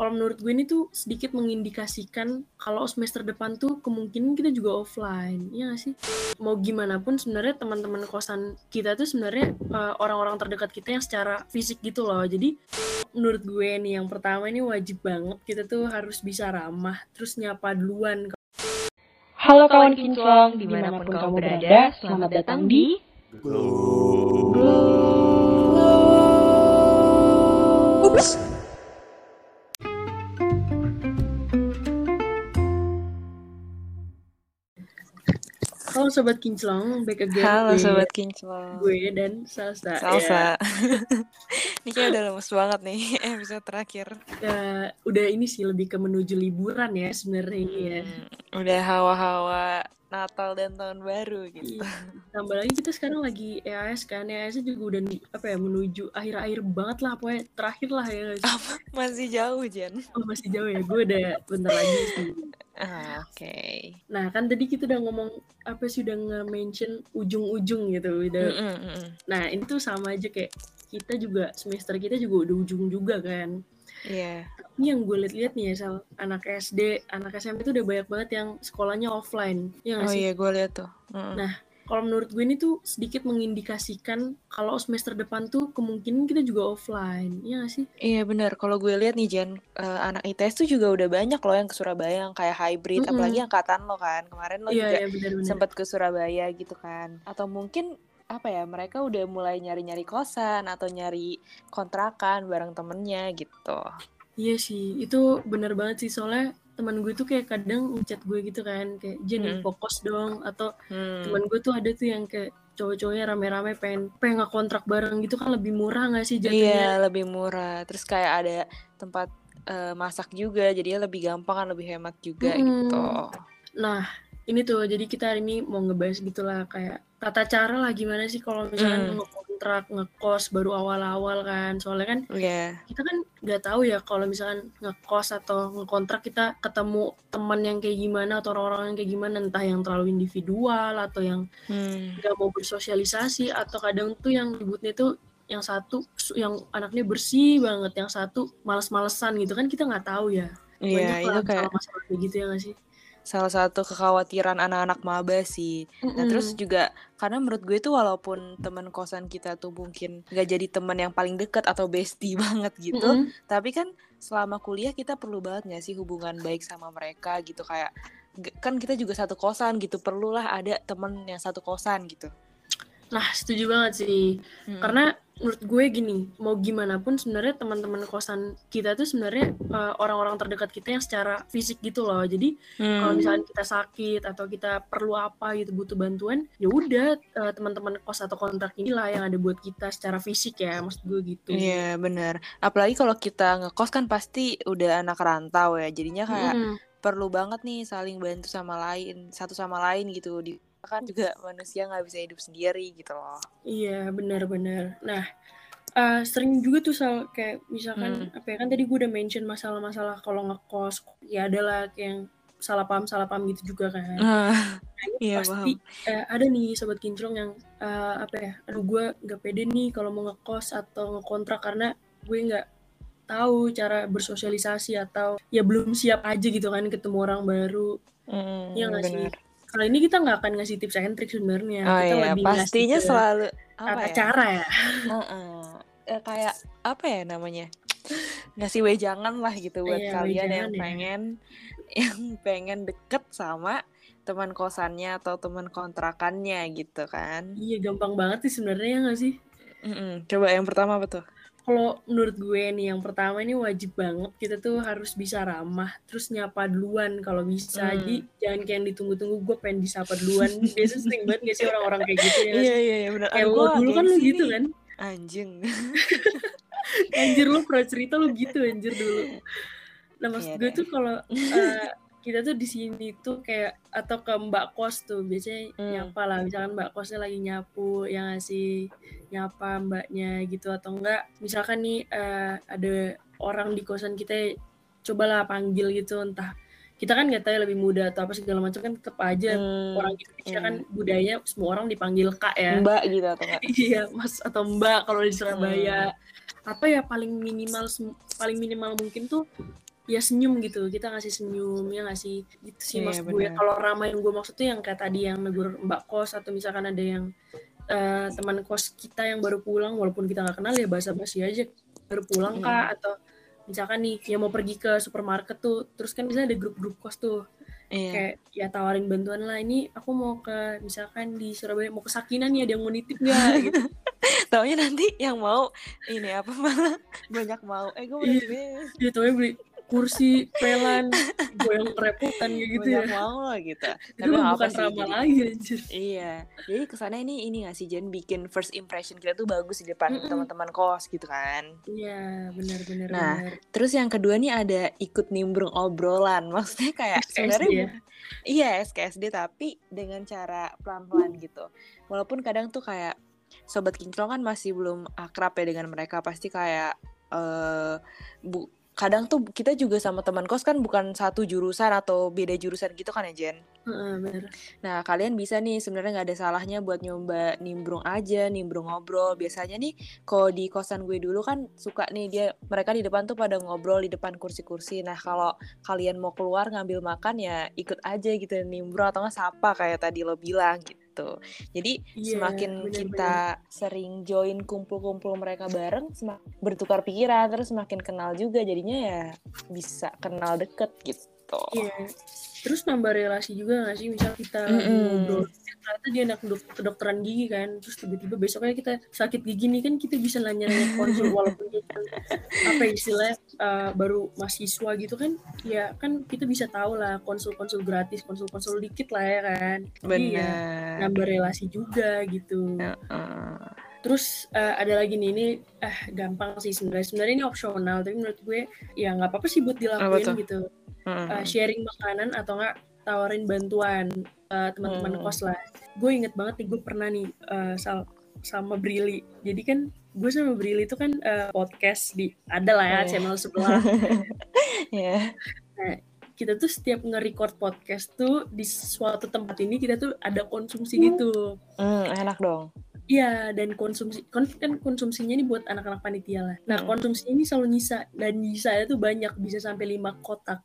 kalau menurut gue ini tuh sedikit mengindikasikan kalau semester depan tuh kemungkinan kita juga offline, ya gak sih? Mau gimana pun sebenarnya teman-teman kosan kita tuh sebenarnya uh, orang-orang terdekat kita yang secara fisik gitu loh. Jadi menurut gue nih yang pertama ini wajib banget kita tuh harus bisa ramah, terus nyapa duluan. Halo kawan kinclong, di mana pun kamu berada, selamat datang di Glow. Ups. Halo Sobat Kinclong, back again Halo Sobat Kinclong Gue dan Salsa Salsa ya. Ini kayak udah lemes banget nih episode terakhir ya, Udah ini sih lebih ke menuju liburan ya sebenarnya ini ya hmm, Udah hawa-hawa Natal dan tahun baru gitu. Iya. Tambah lagi kita sekarang lagi EAS kan, EAS juga udah apa ya menuju akhir-akhir banget lah, pokoknya terakhir lah ya. Apa? Masih jauh Jen? Oh masih jauh ya, gue udah bentar lagi sih. Ah, Oke. Okay. Nah kan tadi kita udah ngomong apa sih udah nge-mention ujung-ujung gitu, udah. Mm -mm. Nah ini tuh sama aja kayak kita juga semester kita juga udah ujung juga kan. Iya. Yeah. Ini yang gue liat-liat nih ya, Sal. Anak SD, anak SMP tuh udah banyak banget yang sekolahnya offline. Ya oh iya, gue liat tuh. Mm -hmm. Nah, kalau menurut gue ini tuh sedikit mengindikasikan kalau semester depan tuh kemungkinan kita juga offline, ya gak sih? Iya benar. Kalau gue lihat nih Jen, uh, anak ITS tuh juga udah banyak loh yang ke Surabaya yang kayak hybrid, mm -hmm. apalagi angkatan lo kan. Kemarin lo iya, juga iya, sempat ke Surabaya gitu kan. Atau mungkin apa ya mereka udah mulai nyari-nyari kosan atau nyari kontrakan bareng temennya gitu. Iya sih, itu bener banget sih soalnya teman gue tuh kayak kadang ngechat gue gitu kan kayak Jen hmm. fokus dong atau hmm. teman gue tuh ada tuh yang kayak cowok-cowoknya rame-rame pengen pengen kontrak bareng gitu kan lebih murah gak sih jadinya? Iya lebih murah. Terus kayak ada tempat uh, masak juga, jadinya lebih gampang kan lebih hemat juga hmm. gitu. Nah ini tuh jadi kita hari ini mau ngebahas gitulah kayak tata cara lah gimana sih kalau misalnya mm. Ngontrak ngekos baru awal-awal kan soalnya kan yeah. kita kan nggak tahu ya kalau misalkan ngekos atau ngekontrak kita ketemu teman yang kayak gimana atau orang-orang yang kayak gimana entah yang terlalu individual atau yang hmm. nggak mm. mau bersosialisasi atau kadang tuh yang ributnya tuh yang satu yang anaknya bersih banget yang satu males-malesan gitu kan kita nggak tahu ya Iya, yeah, itu kayak masalah kayak gitu ya gak sih? Salah satu kekhawatiran anak-anak maba sih. Mm-hmm. Nah terus juga karena menurut gue tuh walaupun teman kosan kita tuh mungkin gak jadi teman yang paling deket atau bestie banget gitu, mm-hmm. tapi kan selama kuliah kita perlu banget gak sih hubungan baik sama mereka gitu kayak kan kita juga satu kosan gitu perlulah ada temen yang satu kosan gitu. Nah setuju banget sih hmm. karena menurut gue gini, mau gimana pun sebenarnya teman-teman kosan kita tuh sebenarnya uh, orang-orang terdekat kita yang secara fisik gitu loh. Jadi hmm. kalau misalnya kita sakit atau kita perlu apa gitu butuh bantuan, ya udah uh, teman-teman kos atau kontrak inilah yang ada buat kita secara fisik ya, maksud gue gitu. Iya, yeah, benar. Apalagi kalau kita ngekos kan pasti udah anak rantau ya. Jadinya kayak hmm. perlu banget nih saling bantu sama lain, satu sama lain gitu di kan juga manusia nggak bisa hidup sendiri gitu loh. Iya benar-benar nah uh, sering juga tuh soal kayak misalkan hmm. apa ya kan tadi gue udah mention masalah-masalah kalau ngekos ya adalah kayak yang salah paham salah paham gitu juga kan. Uh, nah, iya, pasti uh, ada nih sobat kinclong yang uh, apa ya aduh gue nggak pede nih kalau mau ngekos atau ngekontrak karena gue nggak tahu cara bersosialisasi atau ya belum siap aja gitu kan ketemu orang baru. Mm, ya nggak sih kalau ini kita nggak akan ngasih tips and trick sebenarnya. Oh kita iya, lebih pastinya selalu apa ya? cara ya. Uh -uh. Eh, kayak apa ya namanya? Ngasih wejangan lah gitu buat iya, kalian yang ya. pengen yang pengen deket sama teman kosannya atau teman kontrakannya gitu kan. Iya, gampang banget sih sebenarnya ya nggak sih? Mm -mm. Coba yang pertama apa tuh? Kalau menurut gue nih yang pertama ini wajib banget kita tuh harus bisa ramah terus nyapa duluan kalau bisa. Hmm. jadi jangan kayak ditunggu-tunggu gue pengen disapa duluan. Biasa sering banget gak sih orang-orang kayak gitu ya? Iya iya iya benar kayak lo dulu kan lu gitu kan? Anjing. Anjir lu pernah cerita lu gitu anjir dulu. Nah maksud yeah, gue tuh kalau uh, kita tuh di sini tuh kayak atau ke mbak kos tuh biasanya hmm. nyapa lah misalkan mbak kosnya lagi nyapu yang ngasih nyapa mbaknya gitu atau enggak misalkan nih uh, ada orang di kosan kita cobalah panggil gitu entah kita kan nggak tahu ya lebih muda atau apa segala macam kan tetap aja hmm. orang Indonesia hmm. kan budaya semua orang dipanggil kak ya mbak gitu atau enggak iya mas atau mbak kalau di Surabaya hmm. apa ya paling minimal paling minimal mungkin tuh ya senyum gitu kita ngasih senyum ya ngasih gitu sih yeah, maksud gue kalau ramah yang gue maksud tuh yang kayak tadi yang negur mbak kos atau misalkan ada yang uh, teman kos kita yang baru pulang walaupun kita nggak kenal ya bahasa basi aja baru pulang hmm. kak atau misalkan nih yang mau pergi ke supermarket tuh terus kan bisa ada grup-grup kos tuh Iya. Kayak ya tawarin bantuan lah ini aku mau ke misalkan di Surabaya mau ke Sakinan ya ada yang mau nitip nggak gitu. Taunya nanti yang mau ini apa malah banyak mau. Eh gue beli. Iya, taunya beli kursi pelan gue yang repotan gitu ya. mau lah gitu. Tapi bukan ramah lagi anjir. Iya. Jadi kesannya ini ini gak sih Jen? Bikin first impression kita tuh bagus di depan mm -mm. teman-teman kos gitu kan? Iya benar-benar nah bener. terus yang kedua nih ada ikut nimbrung obrolan. Maksudnya kayak sebenarnya ya? iya SKSD tapi dengan cara pelan-pelan gitu. Walaupun kadang tuh kayak sobat kinclong kan masih belum akrab ya dengan mereka. Pasti kayak uh, bu kadang tuh kita juga sama teman kos kan bukan satu jurusan atau beda jurusan gitu kan ya Jen? Uh, bener. Nah kalian bisa nih sebenarnya nggak ada salahnya buat nyoba nimbrung aja, nimbrung ngobrol. Biasanya nih kalau di kosan gue dulu kan suka nih dia mereka di depan tuh pada ngobrol di depan kursi-kursi. Nah kalau kalian mau keluar ngambil makan ya ikut aja gitu nimbrung atau nggak sapa kayak tadi lo bilang gitu gitu. Jadi yeah, semakin bener, kita sering join kumpul-kumpul mereka bareng, semakin bertukar pikiran, terus semakin kenal juga jadinya ya bisa kenal deket gitu. Iya. Yeah terus nambah relasi juga gak sih misal kita mm -hmm. ngobrol ternyata dia anak dok kedokteran gigi kan terus tiba-tiba besoknya kita sakit gigi nih kan kita bisa nanya-nanya konsul walaupun kita kan, apa ya istilahnya uh, baru mahasiswa gitu kan ya kan kita bisa tahu lah konsul-konsul gratis konsul-konsul dikit lah ya kan benar ya, nambah relasi juga gitu uh -uh. Terus uh, ada lagi nih ini eh gampang sih sebenarnya. Sebenarnya ini opsional tapi menurut gue ya nggak apa-apa sih buat dilakuin gitu uh, sharing makanan atau enggak tawarin bantuan uh, teman-teman hmm. kos lah. Gue inget banget nih gue pernah nih uh, sal sama Brili. Jadi kan gue sama Brili itu kan uh, podcast di ada lah ya oh, channel sebelah. yeah. Nah, kita tuh setiap nge-record podcast tuh di suatu tempat ini kita tuh ada konsumsi gitu. Mm, enak dong. Iya, dan konsumsi kon, kan konsumsinya ini buat anak-anak panitia lah. Nah, hmm. konsumsi ini selalu nyisa dan nyisa itu banyak, bisa sampai lima kotak.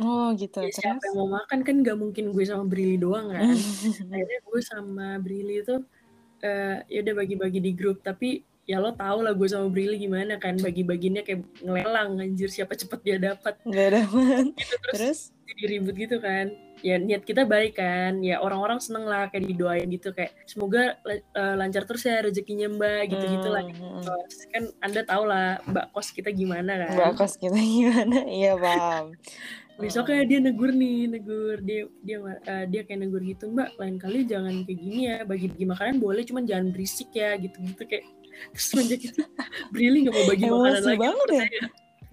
Oh gitu. Ya, siapa yang mau makan kan gak mungkin gue sama Brili doang kan. Akhirnya gue sama Brili itu uh, ya udah bagi-bagi di grup tapi ya lo tau lah gue sama Brili gimana kan bagi-baginya kayak ngelelang anjir siapa cepet dia dapat. Gak dapat. Gitu, terus, terus jadi ribut gitu kan. Ya niat kita baik kan. Ya orang-orang seneng lah kayak didoain gitu kayak semoga uh, lancar terus ya rezekinya Mbak gitu-gitu lah. Hmm. Kan Anda tau lah Mbak kos kita gimana kan. Mbak kos kita gimana? Iya paham besoknya dia negur nih negur dia dia uh, dia kayak negur gitu mbak lain kali jangan kayak gini ya bagi bagi makanan boleh cuman jangan berisik ya gitu gitu kayak semenjak itu Brili nggak mau bagi makanan lagi banget ya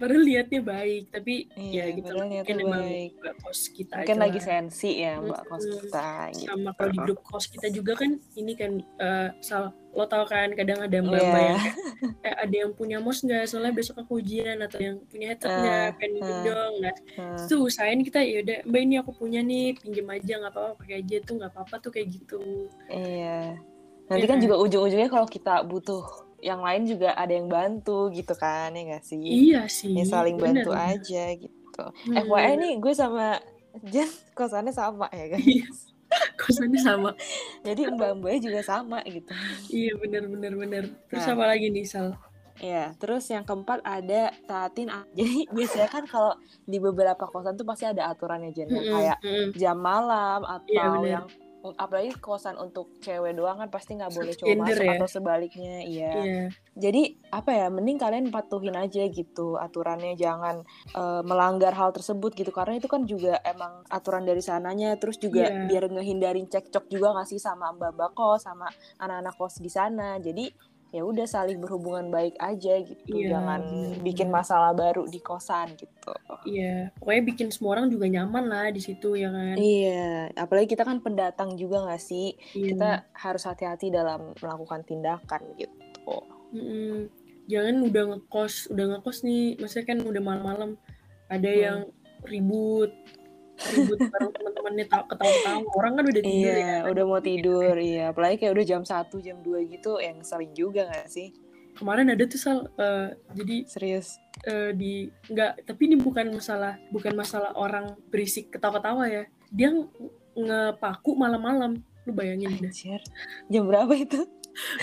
Padahal liatnya baik, tapi iya, ya gitu mungkin emang baik. mbak kos kita Mungkin aja lagi sensi ya mbak kos kita. Gitu. Sama kalau di grup kos kita juga kan ini kan uh, sal lo tau kan kadang ada mbak mbak yeah. yang kayak, ada yang punya mos nggak soalnya besok aku ujian atau yang punya headset nggak uh, pengen uh, dong nah uh. itu usahain kita ya udah mbak ini aku punya nih pinjem aja nggak apa-apa pakai aja tuh nggak apa-apa tuh kayak gitu iya nanti ya, kan juga ujung-ujungnya kalau kita butuh yang lain juga ada yang bantu gitu kan ya gak sih iya sih ya saling bener, bantu bener. aja gitu hmm. FYI nih gue sama Jen kosannya sama ya guys iya. kosannya sama jadi mbak mbaknya juga sama gitu iya bener bener bener terus nah, apa lagi nih Sal Iya, terus yang keempat ada taatin. Jadi biasanya kan kalau di beberapa kosan tuh pasti ada aturannya Jen, mm -hmm. kayak jam malam iya, atau iya, yang apalagi kosan untuk cewek doang kan pasti nggak boleh cowok masuk ya? atau sebaliknya iya yeah. jadi apa ya mending kalian patuhin aja gitu aturannya jangan uh, melanggar hal tersebut gitu karena itu kan juga emang aturan dari sananya terus juga yeah. biar ngehindarin cekcok juga nggak sih sama mbak kos sama anak-anak kos di sana jadi ya udah saling berhubungan baik aja gitu. Iya, jangan bikin masalah baru di kosan gitu. Iya pokoknya bikin semua orang juga nyaman lah di situ ya kan? Iya apalagi kita kan pendatang juga nggak sih? Iya. kita harus hati-hati dalam melakukan tindakan gitu. Mm -mm. jangan udah ngekos udah ngekos nih maksudnya kan udah malam-malam. Ada hmm. yang ribut ribut bareng teman-temannya ketawa-ketawa. Orang kan udah tidur iya, ya udah mau tidur iya. Apalagi kayak udah jam satu jam dua gitu yang sering juga gak sih? Kemarin ada tuh sal uh, jadi serius? uh, di nggak tapi ini bukan masalah bukan masalah orang berisik ketawa-ketawa ya. Dia ngepaku malam-malam. Lu bayangin deh. Jam berapa itu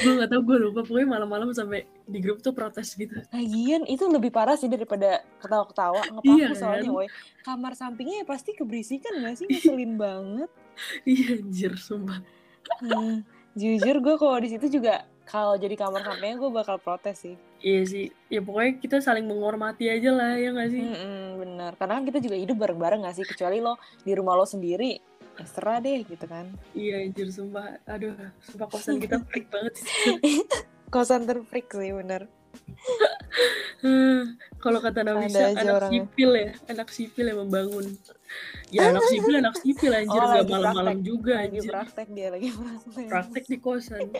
gue gak tau gue lupa. Pokoknya malam-malam sampai di grup tuh protes gitu. Lagian itu lebih parah sih daripada ketawa-ketawa ngepaku iya, soalnya kan? woy kamar sampingnya ya pasti keberisikan gak sih? Ngeselin banget. Iya anjir sumpah. Hmm, jujur gue kalau di situ juga kalau jadi kamar sampingnya gue bakal protes sih. Iya sih. Ya pokoknya kita saling menghormati aja lah ya gak sih? Mm -mm, bener karena kan kita juga hidup bareng-bareng gak sih? Kecuali lo di rumah lo sendiri ya serah deh gitu kan. Iya anjir sumpah. Aduh sumpah kosan kita freak banget sih. Kosan terfreak sih bener. Hmm, kalau kata Nawisa anak orangnya. sipil ya anak sipil yang membangun. Ya anak sipil anak sipil anjir oh, gak malam-malam juga anjir. lagi praktek dia lagi praktek. Praktek di kosan.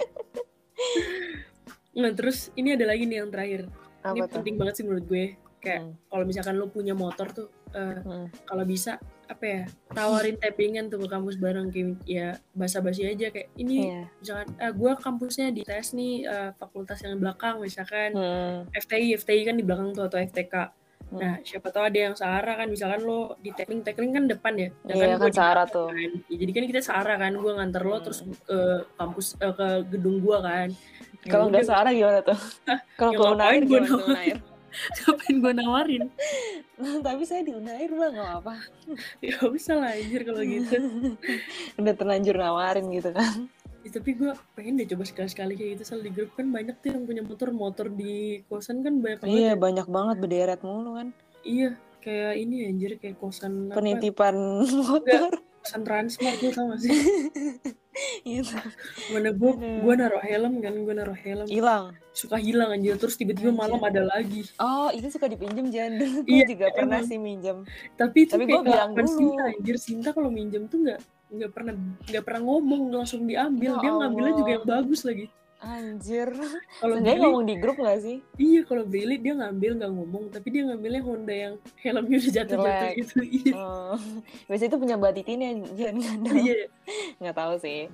Nah terus ini ada lagi nih yang terakhir. Apa ini tuh? penting banget sih menurut gue. Kayak hmm. kalau misalkan lo punya motor tuh uh, hmm. kalau bisa apa ya tawarin tappingan tuh ke kampus bareng kayak ya basa-basi aja kayak ini yeah. misalkan ah, gue kampusnya di tes nih uh, fakultas yang belakang misalkan hmm. FTI FTI kan di belakang tuh atau FTK hmm. nah siapa tahu ada yang searah kan misalkan lo di tapping tapping kan depan ya yeah, kan, kan searah tuh kan. Ya, jadi kan kita searah kan gue nganter lo hmm. terus ke kampus uh, ke gedung gue kan kalau nggak searah gimana tuh kalau ya, gue naik gimana ngapain gue nawarin? Tapi saya di Unair bang nggak apa ya bisa lah anjir kalau gitu. Udah terlanjur nawarin gitu kan. Ya, tapi gue pengen deh coba sekali-sekali kayak gitu. Soal di grup kan banyak tuh yang punya motor motor di kosan kan banyak banget iya ya. banyak banget berderet mulu kan. Iya kayak ini anjir kayak kosan penitipan apa? motor. kosan transmart tuh sama sih Gitu. Mana gue gue naruh helm kan, gue naruh helm. Hilang. Suka hilang aja terus tiba-tiba malam ada lagi. Oh, itu suka dipinjem jangan dulu. Gue iya, juga emang. pernah sih minjem. Tapi itu Tapi gue bilang dulu. Sinta, anjir Sinta kalau minjem tuh nggak nggak pernah nggak pernah ngomong langsung diambil. Ya Dia ngambilnya juga yang bagus lagi. Anjir. Kalau dia ngomong di grup gak sih? Iya, kalau Bailey dia ngambil nggak ngomong, tapi dia ngambilnya Honda yang helmnya udah jatuh-jatuh gitu. Iya. Oh. Biasanya itu punya batitinnya jangan Iya. Nggak tahu sih.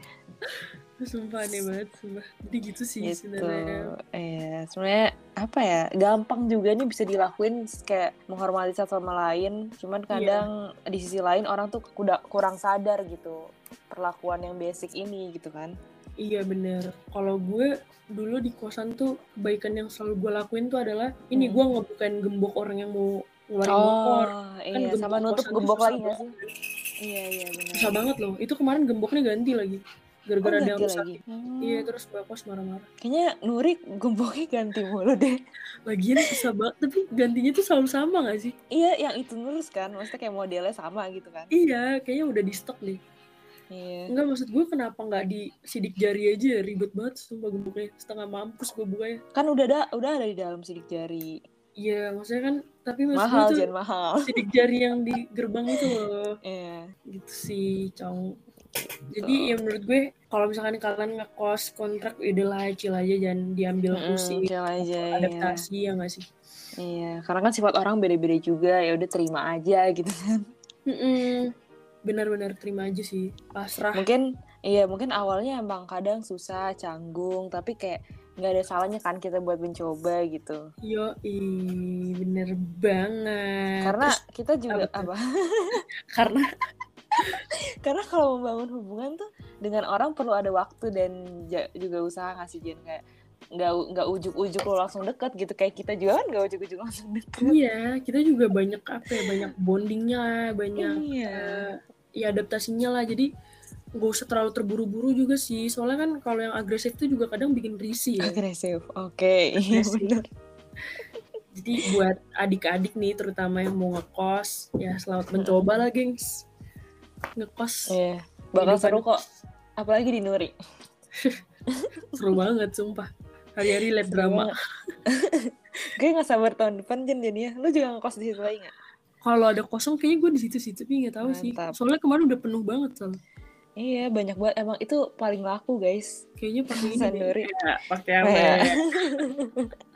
Sumpah aneh banget, sumpah. Jadi gitu sih gitu. sebenarnya. Iya, sebenarnya apa ya? Gampang juga nih bisa dilakuin kayak menghormati satu sama lain. Cuman iya. kadang yeah. di sisi lain orang tuh kurang sadar gitu perlakuan yang basic ini gitu kan. Iya bener. Kalau gue dulu di kosan tuh kebaikan yang selalu gue lakuin tuh adalah ini hmm. gue ngebukain gembok orang yang mau ngeluarin oh, motor. Kan iya, sama nutup gembok lagi gak sih? Iya iya benar. Susah banget loh. Itu kemarin gemboknya ganti lagi. Gara-gara oh, ada yang rusak. Hmm. Iya terus bapak marah-marah. Kayaknya Nuri gemboknya ganti mulu deh. Lagian susah banget. Tapi gantinya tuh selalu sama gak sih? Iya yang itu terus kan. Maksudnya kayak modelnya sama gitu kan. Iya kayaknya udah di stok nih. Iya. Enggak maksud gue kenapa nggak di sidik jari aja ribet banget sumpah gemboknya setengah mampus gue bukanya. Kan udah ada udah ada di dalam sidik jari. Iya, maksudnya kan tapi maksud mahal, gue tuh mahal. sidik jari yang di gerbang itu loh. Iya. Gitu sih, cong. Jadi so. ya menurut gue kalau misalkan kalian ngekos kontrak udah lah chill aja jangan diambil pusing. Mm, chill aja. Adaptasi iya. ya nggak sih? Iya, karena kan sifat orang beda-beda juga ya udah terima aja gitu kan. Mm -mm benar-benar terima aja sih pasrah. Mungkin iya mungkin awalnya emang kadang susah canggung tapi kayak nggak ada salahnya kan kita buat mencoba gitu. Yo bener banget. Karena Terus, kita juga apa, apa? karena karena kalau membangun hubungan tuh dengan orang perlu ada waktu dan juga usaha ngasih jen kayak nggak nggak ujuk-ujuk lo langsung deket gitu. Kayak kita juga kan nggak ujuk-ujuk langsung deket. Iya kita juga banyak apa ya banyak bondingnya banyak iya. uh, ya adaptasinya lah. Jadi gak usah terlalu terburu-buru juga sih. Soalnya kan kalau yang agresif itu juga kadang bikin risih ya. Agresif oke. Okay. Jadi buat adik-adik nih terutama yang mau ngekos ya selamat mencoba lah gengs. Ngekos. Yeah. bakal seru kok. Apalagi di Nuri. Seru banget sumpah. Hari-hari lab drama. gue gak sabar tahun depan Jen jadinya. Lu juga ngekos di situ lagi gak? Kalau ada kosong kayaknya gue di situ-situ tapi nggak tahu sih. Soalnya kemarin udah penuh banget soalnya iya banyak banget. Emang itu paling laku guys. Kayaknya pakai ini ya, pakai apa ya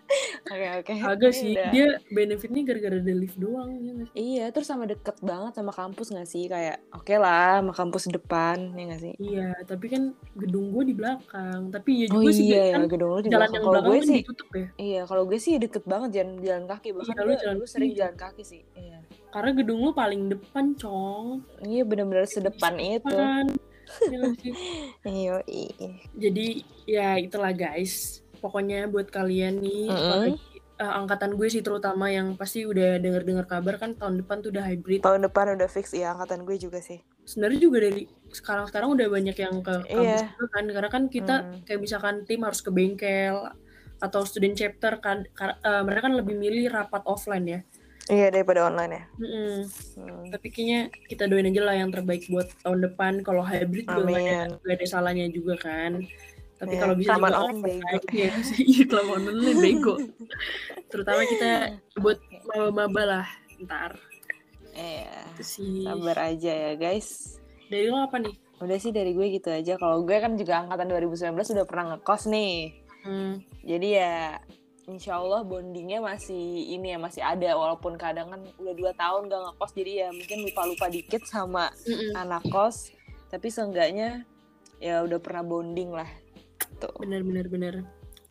Oke oke. Agak sih, udah. dia benefitnya gara-gara ada lift doang ya nggak sih? Iya, terus sama deket banget sama kampus gak sih? Kayak oke lah sama kampus depan, ya gak sih? Iya, tapi kan gedung gue di belakang. Tapi iya Oh juga sih iya kan ya, gedung lu di jalan belakang. yang Kalau belakang gue kan sih, ditutup ya. iya kalau gue sih deket banget jalan jalan kaki. Bahkan Iya, lu jalan dulu sering kaki. jalan kaki sih. Iya. Karena gedung lu paling depan, Cong. Iya bener-bener sedepan itu. Depan. Iya? Iya, iya. Jadi ya itulah guys. Pokoknya buat kalian nih, Mm-mm. apalagi eh, angkatan gue sih terutama yang pasti udah denger-dengar kabar kan tahun depan tuh udah hybrid. Tahun depan udah fix ya angkatan gue juga sih. Sebenarnya juga dari sekarang-sekarang udah banyak yang ke kampus Iya. juga kan. Karena kan kita Hmm. kayak misalkan tim harus ke bengkel atau student chapter kan eh, mereka kan lebih milih rapat offline ya. Iya daripada online ya. Mm-mm. Hmm. Tapi kayaknya kita doain aja lah yang terbaik buat tahun depan. Kalau hybrid juga nggak ada, Amin. nggak ada salahnya juga kan. Tapi Iya, kalau bisa kelamaan juga online bego. Iya iya kelamaan online bego. Terutama kita buat maba-maba lah ntar. Iya. Sih. Sabar aja ya guys. Dari lo apa nih? Udah sih dari gue gitu aja. Kalau gue kan juga angkatan 2019 udah pernah ngekos nih. Hmm, Jadi ya insya Allah bondingnya masih ini ya masih ada walaupun kadang kan udah dua tahun gak ngekos jadi ya mungkin lupa-lupa dikit sama mm-mm. anak kos tapi seenggaknya ya udah pernah bonding lah tuh bener bener bener.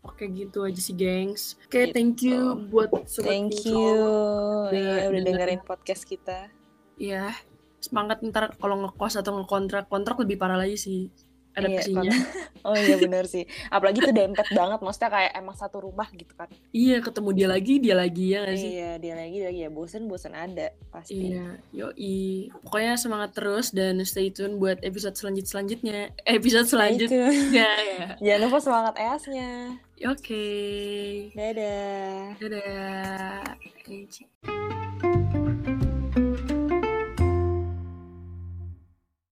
Oke gitu aja sih gengs. Oke Gitu. thank you buat sobat thank you Udah Iya, udah dengerin. dengerin podcast kita Iya. Semangat ntar kalau ngekos atau ngekontrak kontrak lebih parah lagi sih adaptasinya. oh iya bener sih apalagi tuh dempet banget maksudnya kayak emang satu rumah gitu kan Iya, ketemu dia lagi, dia lagi ya gak sih? iya dia lagi dia lagi ya bosen bosen ada pasti Iya, yoi. Pokoknya semangat terus dan stay tune buat episode selanjut selanjutnya. Eh, Episode selanjutnya Itu. ya. jangan lupa semangat esnya Oke. dadah Dadah.